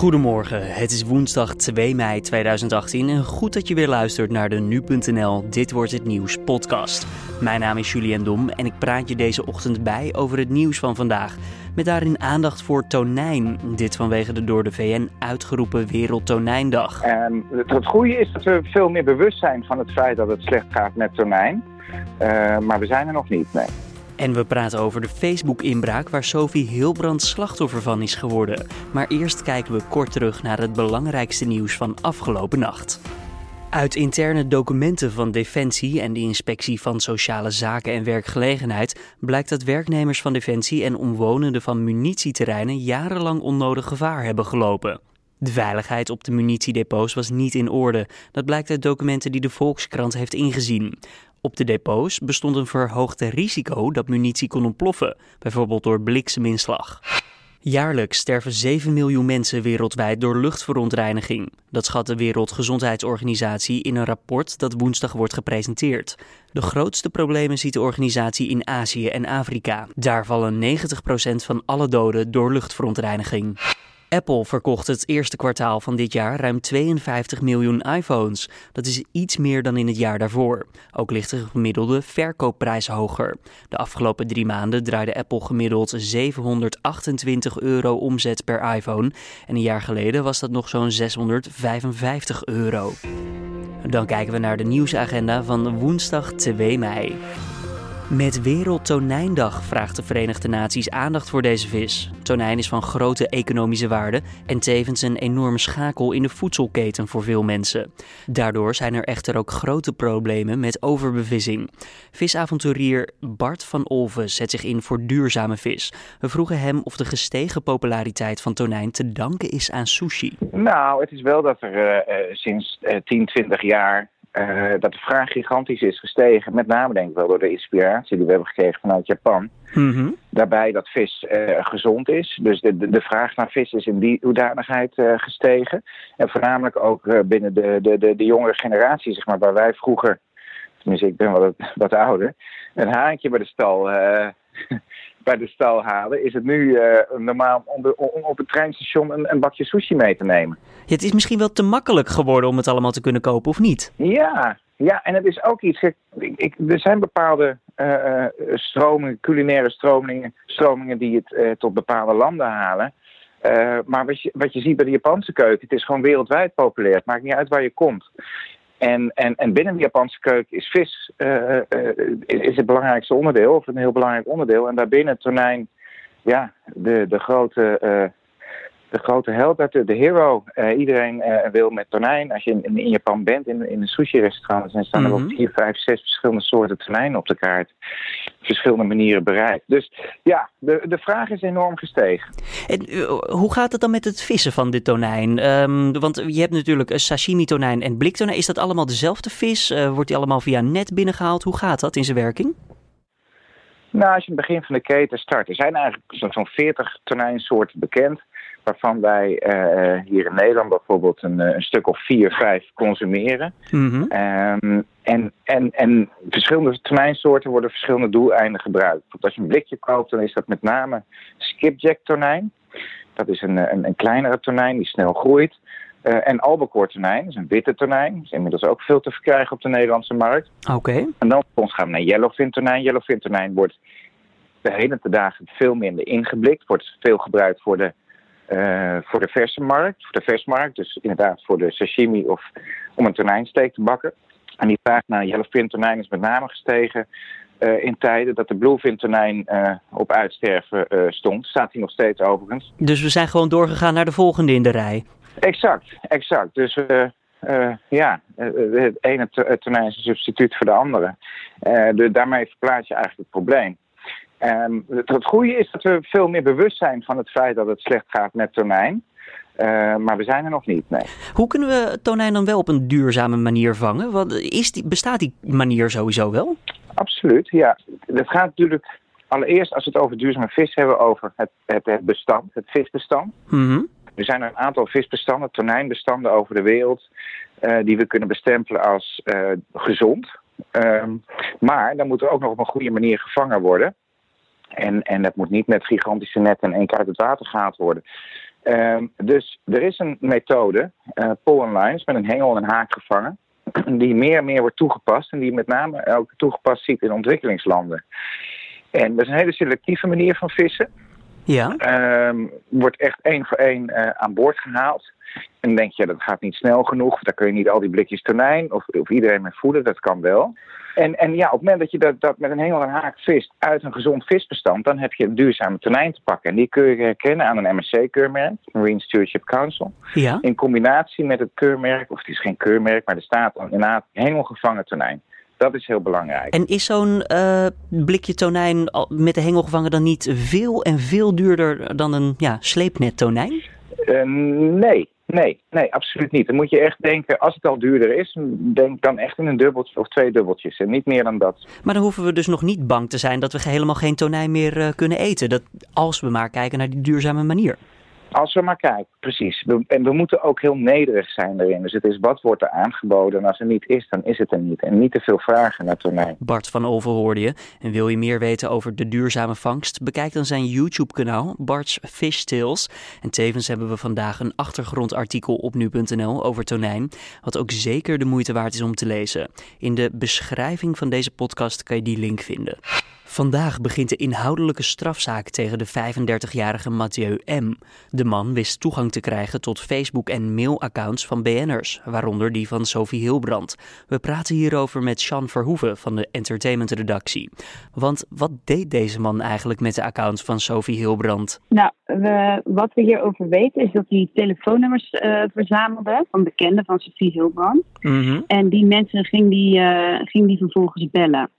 Goedemorgen, het is woensdag 2 mei 2018 en goed dat je weer luistert naar de Nu.nl Dit Wordt Het Nieuws podcast. Mijn naam is Julian Dom en ik praat je deze ochtend bij over het nieuws van vandaag. Met daarin aandacht voor tonijn. Dit vanwege de door de VN uitgeroepen Wereldtonijndag. En het, goede is dat we veel meer bewust zijn van het feit dat het slecht gaat met tonijn. Uh, maar we zijn er nog niet mee. En we praten over de Facebook-inbraak waar Sophie Hilbrand slachtoffer van is geworden. Maar eerst kijken we kort terug naar het belangrijkste nieuws van afgelopen nacht. Uit interne documenten van Defensie en de Inspectie van Sociale Zaken en Werkgelegenheid blijkt dat werknemers van Defensie en omwonenden van munitieterreinen jarenlang onnodig gevaar hebben gelopen. De veiligheid op de munitiedepots was niet in orde. Dat blijkt uit documenten die de Volkskrant heeft ingezien. Op de depots bestond een verhoogd risico dat munitie kon ontploffen, bijvoorbeeld door blikseminslag. Jaarlijks sterven 7 miljoen mensen wereldwijd door luchtverontreiniging. Dat schat de Wereldgezondheidsorganisatie in een rapport dat woensdag wordt gepresenteerd. De grootste problemen ziet de organisatie in Azië en Afrika. Daar vallen 90% van alle doden door luchtverontreiniging. Apple verkocht het eerste kwartaal van dit jaar ruim 52 miljoen iPhones. Dat is iets meer dan in het jaar daarvoor. Ook ligt de gemiddelde verkoopprijs hoger. De afgelopen drie maanden draaide Apple gemiddeld 728 euro omzet per iPhone. En een jaar geleden was dat nog zo'n 655 euro. Dan kijken we naar de nieuwsagenda van woensdag 2 mei. Met Wereldtonijndag vraagt de Verenigde Naties aandacht voor deze vis. Tonijn is van grote economische waarde en tevens een enorme schakel in de voedselketen voor veel mensen. Daardoor zijn er echter ook grote problemen met overbevissing. Visavonturier Bart van Olven zet zich in voor duurzame vis. We vroegen hem of de gestegen populariteit van tonijn te danken is aan sushi. Nou, het is wel dat er uh, sinds uh, 10, 20 jaar uh, dat de vraag gigantisch is gestegen. Met name denk ik wel door de inspiratie die we hebben gekregen vanuit Japan. Mm -hmm. Daarbij dat vis uh, gezond is. Dus de, de, de, vraag naar vis is in die hoedanigheid uh, gestegen. En voornamelijk ook binnen de, de, de, de jongere generatie, zeg maar, waar wij vroeger, tenminste ik ben wat, wat ouder, een haantje bij de stal bij de stal halen, is het nu uh, normaal om, de, om, op het treinstation een, een, bakje sushi mee te nemen. Ja, het is misschien wel te makkelijk geworden om het allemaal te kunnen kopen, of niet? Ja, ja en het is ook iets. Ik, ik, er zijn bepaalde uh, stromingen, culinaire stromingen, stromingen die het uh, tot bepaalde landen halen. Maar wat je, wat je ziet bij de Japanse keuken, het is gewoon wereldwijd populair. Het maakt niet uit waar je komt. En, en, en binnen de Japanse keuken is vis uh, uh, is het belangrijkste onderdeel, of een heel belangrijk onderdeel. En daarbinnen tonijn, ja, de, de grote de grote held, de, de hero. Uh, iedereen uh, wil met tonijn. Als je in, in Japan bent, in, in een sushi-restaurant, dan staan er Mhm. wel vier, vijf, zes verschillende soorten tonijn op de kaart. Verschillende manieren bereid. Dus ja, de, de vraag is enorm gestegen. En uh, hoe gaat het dan met het vissen van dit tonijn? Um, want je hebt natuurlijk sashimi-tonijn en bliktonijn. Is dat allemaal dezelfde vis? Wordt die allemaal via net binnengehaald? Hoe gaat dat in zijn werking? Nou, als je in het begin van de keten start, er zijn eigenlijk zo'n 40 tonijnsoorten bekend waarvan wij uh, hier in Nederland bijvoorbeeld een, een, stuk of vier, vijf consumeren. Mm -hmm. um, en, en, en verschillende tonijnsoorten worden verschillende doeleinden gebruikt. Als je een blikje koopt, dan is dat met name skipjack tonijn. Dat is een, een, een kleinere tonijn die snel groeit. Uh, en albacore tonijn, dat is een witte tonijn. Dat is inmiddels ook veel te verkrijgen op de Nederlandse markt. Oké. Okay. En dan gaan we naar yellowfin tonijn. Yellowfin tonijn wordt de hele dagen veel minder ingeblikt. Wordt veel gebruikt voor de uh, voor de verse markt, voor de versmarkt, dus inderdaad voor de sashimi of om een tonijnsteek te bakken. En die vraag naar yellowfin tonijn is met name gestegen uh, in tijden dat de bluefin tonijn uh, op uitsterven stond. Staat hij nog steeds overigens. Dus we zijn gewoon doorgegaan naar de volgende in de rij. Exact, exact. Dus ja, het ene tonijn is een substituut voor de andere. de, daarmee verplaats je eigenlijk het probleem. Um, het, het goede is dat we veel meer bewust zijn van het feit dat het slecht gaat met tonijn. Uh, maar we zijn er nog niet, nee. Hoe kunnen we tonijn dan wel op een duurzame manier vangen? Wat, is die, bestaat die manier sowieso wel? Absoluut, ja. Het gaat natuurlijk allereerst, als we het over duurzame vis hebben, over het, het, het bestand, het visbestand. Mm -hmm. Er zijn een aantal visbestanden, tonijnbestanden over de wereld, uh, die we kunnen bestempelen als uh, gezond. Um, maar dan moet er ook nog op een goede manier gevangen worden. En, en dat moet niet met gigantische netten in één keer uit het water gehaald worden. Ehm, dus er is een methode, uh, pull lines, met een hengel en een haak gevangen, die meer en meer wordt toegepast en die met name ook toegepast ziet in ontwikkelingslanden. En dat is een hele selectieve manier van vissen. Ja. Ehm, wordt echt één voor één uh, aan boord gehaald. En dan denk je, dat gaat niet snel genoeg. Daar kun je niet al die blikjes tonijn of, of iedereen mee voeden. Dat kan wel. En, en ja, op het moment dat je dat, dat met een hengel en haak vist uit een gezond visbestand, dan heb je een duurzame tonijn te pakken. En die kun je herkennen aan een MSC-keurmerk, Marine Stewardship Council. Ja. In combinatie met het keurmerk, of het is geen keurmerk, maar er staat inderdaad hengelgevangen tonijn. Dat is heel belangrijk. En is zo'n uh, blikje tonijn met de hengel gevangen dan niet veel en veel duurder dan een ja, sleepnet tonijn? Uh, nee, Nee, nee, absoluut niet. Dan moet je echt denken, als het al duurder is, denk dan echt in een dubbeltje of twee dubbeltjes en niet meer dan dat. Maar dan hoeven we dus nog niet bang te zijn dat we helemaal geen tonijn meer uh, kunnen eten. Dat, als we maar kijken naar die duurzame manier. Als we maar kijken, precies. En we moeten ook heel nederig zijn erin. Dus het is wat wordt er aangeboden. En als er niet is, dan is het er niet. En niet te veel vragen naar tonijn. Bart van Olven hoorde je. En wil je meer weten over de duurzame vangst? Bekijk dan zijn YouTube-kanaal Bart's Fish Tales. En tevens hebben we vandaag een achtergrondartikel op nu.nl over tonijn. Wat ook zeker de moeite waard is om te lezen. In de beschrijving van deze podcast kan je die link vinden. Vandaag begint de inhoudelijke strafzaak tegen de 35-jarige Mathieu M. De man wist toegang te krijgen tot Facebook- en mailaccounts van BN'ers, waaronder die van Sophie Hilbrand. We praten hierover met Sean Verhoeven van de entertainmentredactie. Want wat deed deze man eigenlijk met de accounts van Sophie Hilbrand? Nou, we, wat we hierover weten is dat hij telefoonnummers uh, verzamelde van bekenden van Sophie Hilbrand. Mm -hmm. En die mensen ging die, uh, ging die vervolgens bellen.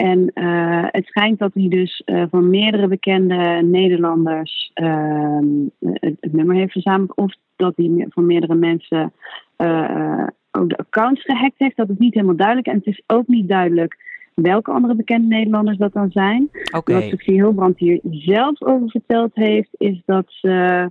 En uh, het schijnt dat hij dus uh, van meerdere bekende Nederlanders uh, het, het, nummer heeft verzameld. Of dat hij van meerdere mensen uh, ook de accounts gehackt heeft. Dat is niet helemaal duidelijk. En het is ook niet duidelijk welke andere bekende Nederlanders dat dan zijn. Okay. Wat Sophie Hilbrand hier zelf over verteld heeft, is dat ze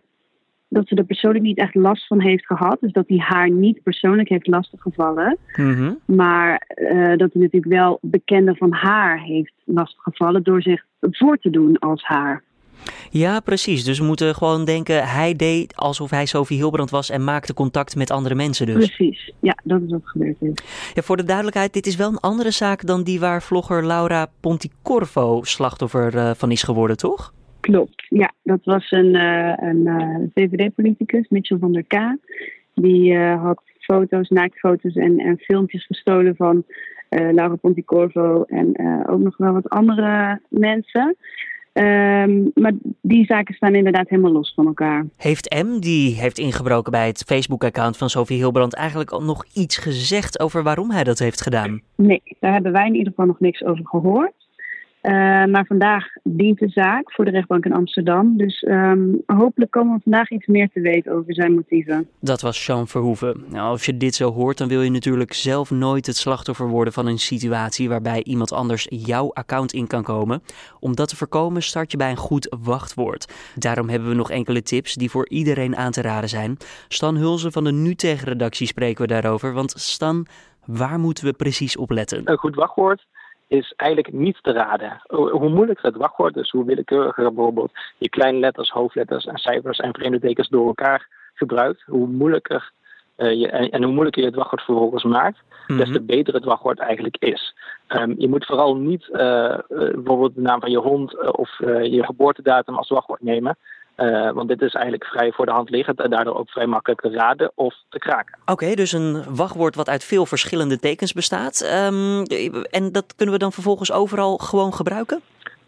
dat ze er persoonlijk niet echt last van heeft gehad. Dus dat hij haar niet persoonlijk heeft lastiggevallen. Mm -hmm. Maar uh, dat hij natuurlijk wel bekenden van haar heeft lastiggevallen door zich voor te doen als haar. Ja, precies. Dus we moeten gewoon denken, hij deed alsof hij Sophie Hilbrand was en maakte contact met andere mensen dus. Precies, ja, dat is wat gebeurd is. Ja, voor de duidelijkheid, dit is wel een andere zaak dan die waar vlogger Laura Ponticorvo slachtoffer uh, van is geworden, toch? Klopt, ja. Dat was een, uh, een uh, VVD-politicus, Mitchell van der K. Die uh, had foto's, naaktfoto's en, en filmpjes gestolen van Laura Ponticorvo en ook nog wel wat andere mensen. Um, maar die zaken staan inderdaad helemaal los van elkaar. Heeft M, die heeft ingebroken bij het Facebook-account van Sophie Hilbrand, eigenlijk al nog iets gezegd over waarom hij dat heeft gedaan? Nee, daar hebben wij in ieder geval nog niks over gehoord. Uh, maar vandaag dient de zaak voor de rechtbank in Amsterdam. Dus um, hopelijk komen we vandaag iets meer te weten over zijn motieven. Dat was Sean Verhoeven. Nou, als je dit zo hoort, dan wil je natuurlijk zelf nooit het slachtoffer worden van een situatie waarbij iemand anders jouw account in kan komen. Om dat te voorkomen start je bij een goed wachtwoord. Daarom hebben we nog enkele tips die voor iedereen aan te raden zijn. Stan Hulzen van de Nu Tegen redactie spreken we daarover. Want Stan, waar moeten we precies op letten? Een goed wachtwoord is eigenlijk niet te raden. Hoe moeilijker het wachtwoord is, hoe willekeuriger bijvoorbeeld je kleine letters, hoofdletters en cijfers en vreemde tekens door elkaar gebruikt, hoe moeilijker uh, je, en, en, hoe moeilijker je het wachtwoord vervolgens maakt, mm -hmm. des te beter het wachtwoord eigenlijk is. Um, je moet vooral niet uh, uh, bijvoorbeeld de naam van je hond of je geboortedatum als wachtwoord nemen. Uh, want dit is eigenlijk vrij voor de hand liggend en daardoor ook vrij makkelijk te raden of te kraken. Oké, okay, dus een wachtwoord wat uit veel verschillende tekens bestaat. Um, en dat kunnen we dan vervolgens overal gewoon gebruiken?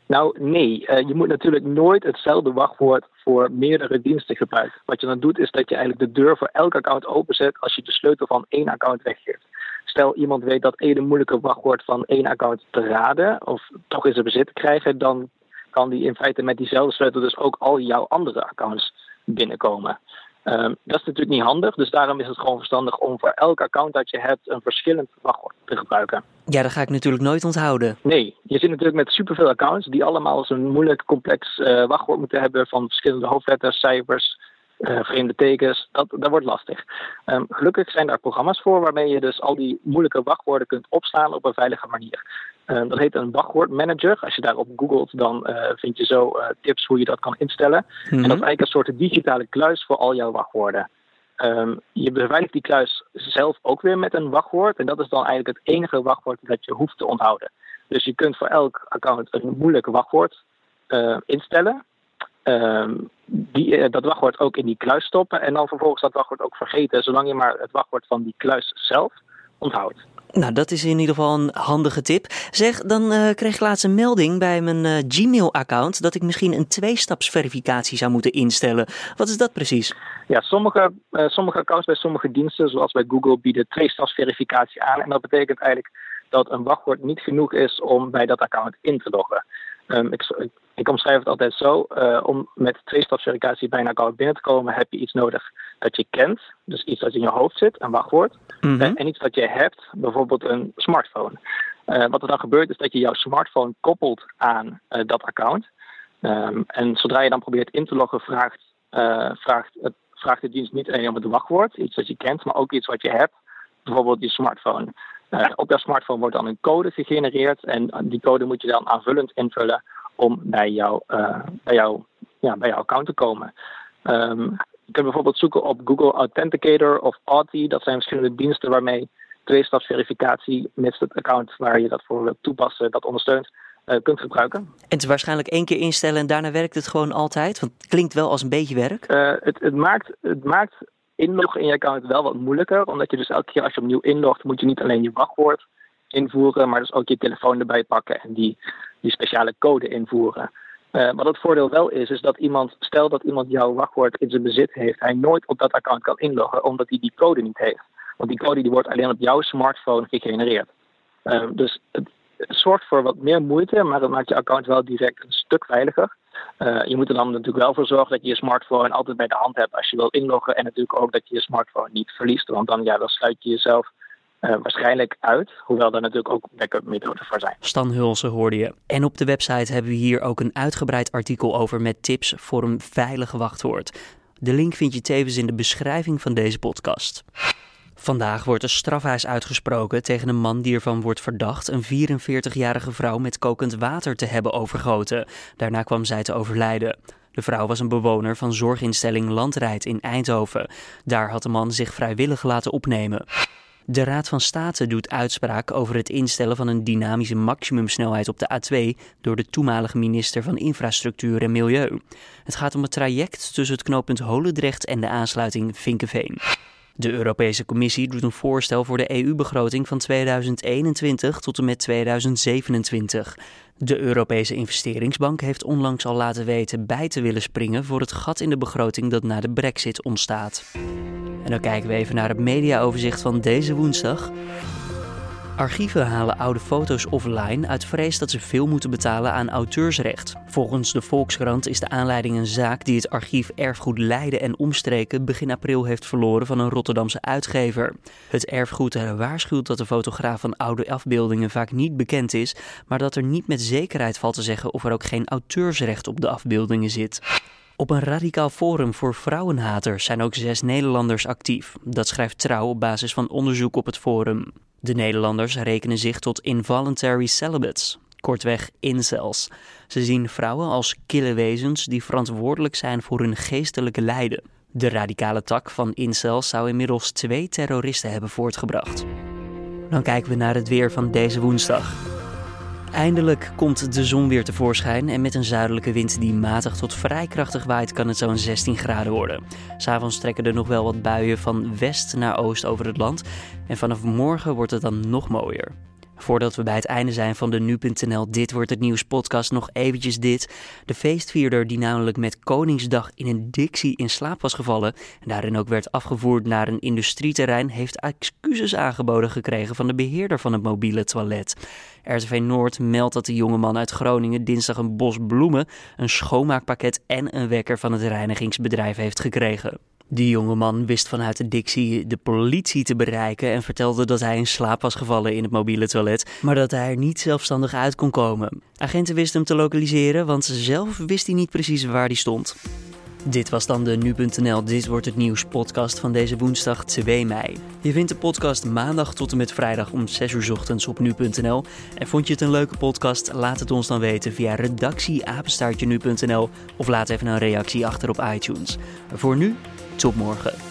Nou, nee. Uh, je moet natuurlijk nooit hetzelfde wachtwoord voor meerdere diensten gebruiken. Wat je dan doet, is dat je eigenlijk de deur voor elk account openzet als je de sleutel van één account weggeeft. Stel iemand weet dat één moeilijke wachtwoord van één account te raden of toch in zijn bezit te krijgen, dan kan die in feite met diezelfde sleutel dus ook al jouw andere accounts binnenkomen. Um, dat is natuurlijk niet handig, dus daarom is het gewoon verstandig om voor elk account dat je hebt een verschillend wachtwoord te gebruiken. Ja, dat ga ik natuurlijk nooit onthouden. Nee, je zit natuurlijk met superveel accounts die allemaal zo'n moeilijk complex uh, wachtwoord moeten hebben van verschillende hoofdletters, cijfers, uh, vreemde tekens. Dat, dat wordt lastig. Um, gelukkig zijn daar programma's voor waarmee je dus al die moeilijke wachtwoorden kunt opslaan op een veilige manier. Dat heet een wachtwoordmanager. Als je daarop googelt, dan vind je zo tips hoe je dat kan instellen. En dat is eigenlijk een soort digitale kluis voor al jouw wachtwoorden. Um, je beveiligt die kluis zelf ook weer met een wachtwoord. En dat is dan eigenlijk het enige wachtwoord dat je hoeft te onthouden. Dus je kunt voor elk account een moeilijk wachtwoord uh, instellen. Um, die, uh, dat wachtwoord ook in die kluis stoppen. En dan vervolgens dat wachtwoord ook vergeten. Zolang je maar het wachtwoord van die kluis zelf onthoudt. Nou, dat is in ieder geval een handige tip. Zeg, dan uh, kreeg ik laatst een melding bij mijn uh, Gmail-account dat ik misschien een tweestapsverificatie zou moeten instellen. Wat is dat precies? Ja, sommige, uh, sommige accounts bij sommige diensten, zoals bij Google, bieden tweestapsverificatie aan. En dat betekent eigenlijk dat een wachtwoord niet genoeg is om bij dat account in te loggen. Um, ik, ik, omschrijf het altijd zo: uh, om met tweestapsverificatie bij een account binnen te komen, heb je iets nodig dat je kent. Dus iets dat in je hoofd zit, een wachtwoord. Mm -hmm. en iets dat je hebt, bijvoorbeeld een smartphone. Uh, wat er dan gebeurt, is dat je jouw smartphone koppelt aan uh, dat account. Um, en zodra je dan probeert in te loggen, vraagt, vraagt, het, vraagt de dienst niet alleen om het wachtwoord, iets dat je kent, maar ook iets wat je hebt, bijvoorbeeld je smartphone. Op jouw smartphone wordt dan een code gegenereerd en die code moet je dan aanvullend invullen om bij, jou, uh, bij, jou, ja, bij jouw account te komen. Um, je kunt bijvoorbeeld zoeken op Google Authenticator of Authy. Dat zijn verschillende diensten waarmee tweestapsverificatie, mits het account waar je dat voor wilt toepassen, dat ondersteunt, uh, kunt gebruiken. En het is waarschijnlijk één keer instellen en daarna werkt het gewoon altijd? Want het klinkt wel als een beetje werk. het, het, maakt, het maakt inloggen in je account wel wat moeilijker. Omdat je dus elke keer als je opnieuw inlogt, moet je niet alleen je wachtwoord invoeren, maar dus ook je telefoon erbij pakken en die, die speciale code invoeren. Uh, wat het voordeel wel is, is dat iemand, stel dat iemand jouw wachtwoord in zijn bezit heeft, hij nooit op dat account kan inloggen omdat hij die code niet heeft. Want die code die wordt alleen op jouw smartphone gegenereerd. Uh, dus het, het zorgt voor wat meer moeite, maar het maakt je account wel direct een stuk veiliger. Uh, je moet er dan natuurlijk wel voor zorgen dat je je smartphone altijd bij de hand hebt als je wil inloggen. En natuurlijk ook dat je je smartphone niet verliest. Want dan, ja, dan sluit je jezelf uh, waarschijnlijk uit. Hoewel er natuurlijk ook backup methoden voor zijn. Stan Hulsen hoorde je. En op de website hebben we hier ook een uitgebreid artikel over met tips voor een veilig wachtwoord. De link vind je tevens in de beschrijving van deze podcast. Vandaag wordt een strafhuis uitgesproken tegen een man die ervan wordt verdacht een 44-jarige vrouw met kokend water te hebben overgoten. Daarna kwam zij te overlijden. De vrouw was een bewoner van zorginstelling Landrijd in Eindhoven. Daar had de man zich vrijwillig laten opnemen. De Raad van State doet uitspraak over het instellen van een dynamische maximumsnelheid op de A2 door de toenmalige minister van Infrastructuur en Milieu. Het gaat om het traject tussen het knooppunt Holendrecht en de aansluiting Vinkenveen. De Europese Commissie doet een voorstel voor de EU-begroting van 2021 tot en met 2027. De Europese Investeringsbank heeft onlangs al laten weten bij te willen springen voor het gat in de begroting dat na de Brexit ontstaat. En dan kijken we even naar het mediaoverzicht van deze woensdag. Archieven halen oude foto's offline uit vrees dat ze veel moeten betalen aan auteursrecht. Volgens de Volkskrant is de aanleiding een zaak die het archief Erfgoed Leiden en omstreken begin april heeft verloren van een Rotterdamse uitgever. Het erfgoed waarschuwt dat de fotograaf van oude afbeeldingen vaak niet bekend is, maar dat er niet met zekerheid valt te zeggen of er ook geen auteursrecht op de afbeeldingen zit. Op een radicaal forum voor vrouwenhaters zijn ook zes Nederlanders actief. Dat schrijft Trouw op basis van onderzoek op het forum. De Nederlanders rekenen zich tot involuntary celibates, kortweg incels. Ze zien vrouwen als kille wezens die verantwoordelijk zijn voor hun geestelijke lijden. De radicale tak van incels zou inmiddels twee terroristen hebben voortgebracht. Dan kijken we naar het weer van deze woensdag. Eindelijk komt de zon weer tevoorschijn en met een zuidelijke wind die matig tot vrij krachtig waait kan het zo'n 16 graden worden. S'avonds trekken er nog wel wat buien van west naar oost over het land en vanaf morgen wordt het dan nog mooier. Voordat we bij het einde zijn van de Nu.nl Dit Wordt Het Nieuws podcast nog eventjes dit. De feestvierder die namelijk met Koningsdag in een dictie in slaap was gevallen en daarin ook werd afgevoerd naar een industrieterrein, heeft excuses aangeboden gekregen van de beheerder van het mobiele toilet. RTV Noord meldt dat de jongeman uit Groningen dinsdag een bos bloemen, een schoonmaakpakket en een wekker van het reinigingsbedrijf heeft gekregen. Die jongeman wist vanuit de dictie de politie te bereiken en vertelde dat hij in slaap was gevallen in het mobiele toilet, maar dat hij er niet zelfstandig uit kon komen. Agenten wisten hem te lokaliseren, want zelf wist hij niet precies waar hij stond. Dit was dan de Nu.nl Dit Wordt Het Nieuws podcast van deze woensdag 2 mei. Je vindt de podcast maandag tot en met vrijdag om 6 uur ochtends op Nu.nl. En vond je het een leuke podcast? Laat het ons dan weten via redactieapenstaartje Nu.nl of laat even een reactie achter op iTunes. Voor nu, tot morgen.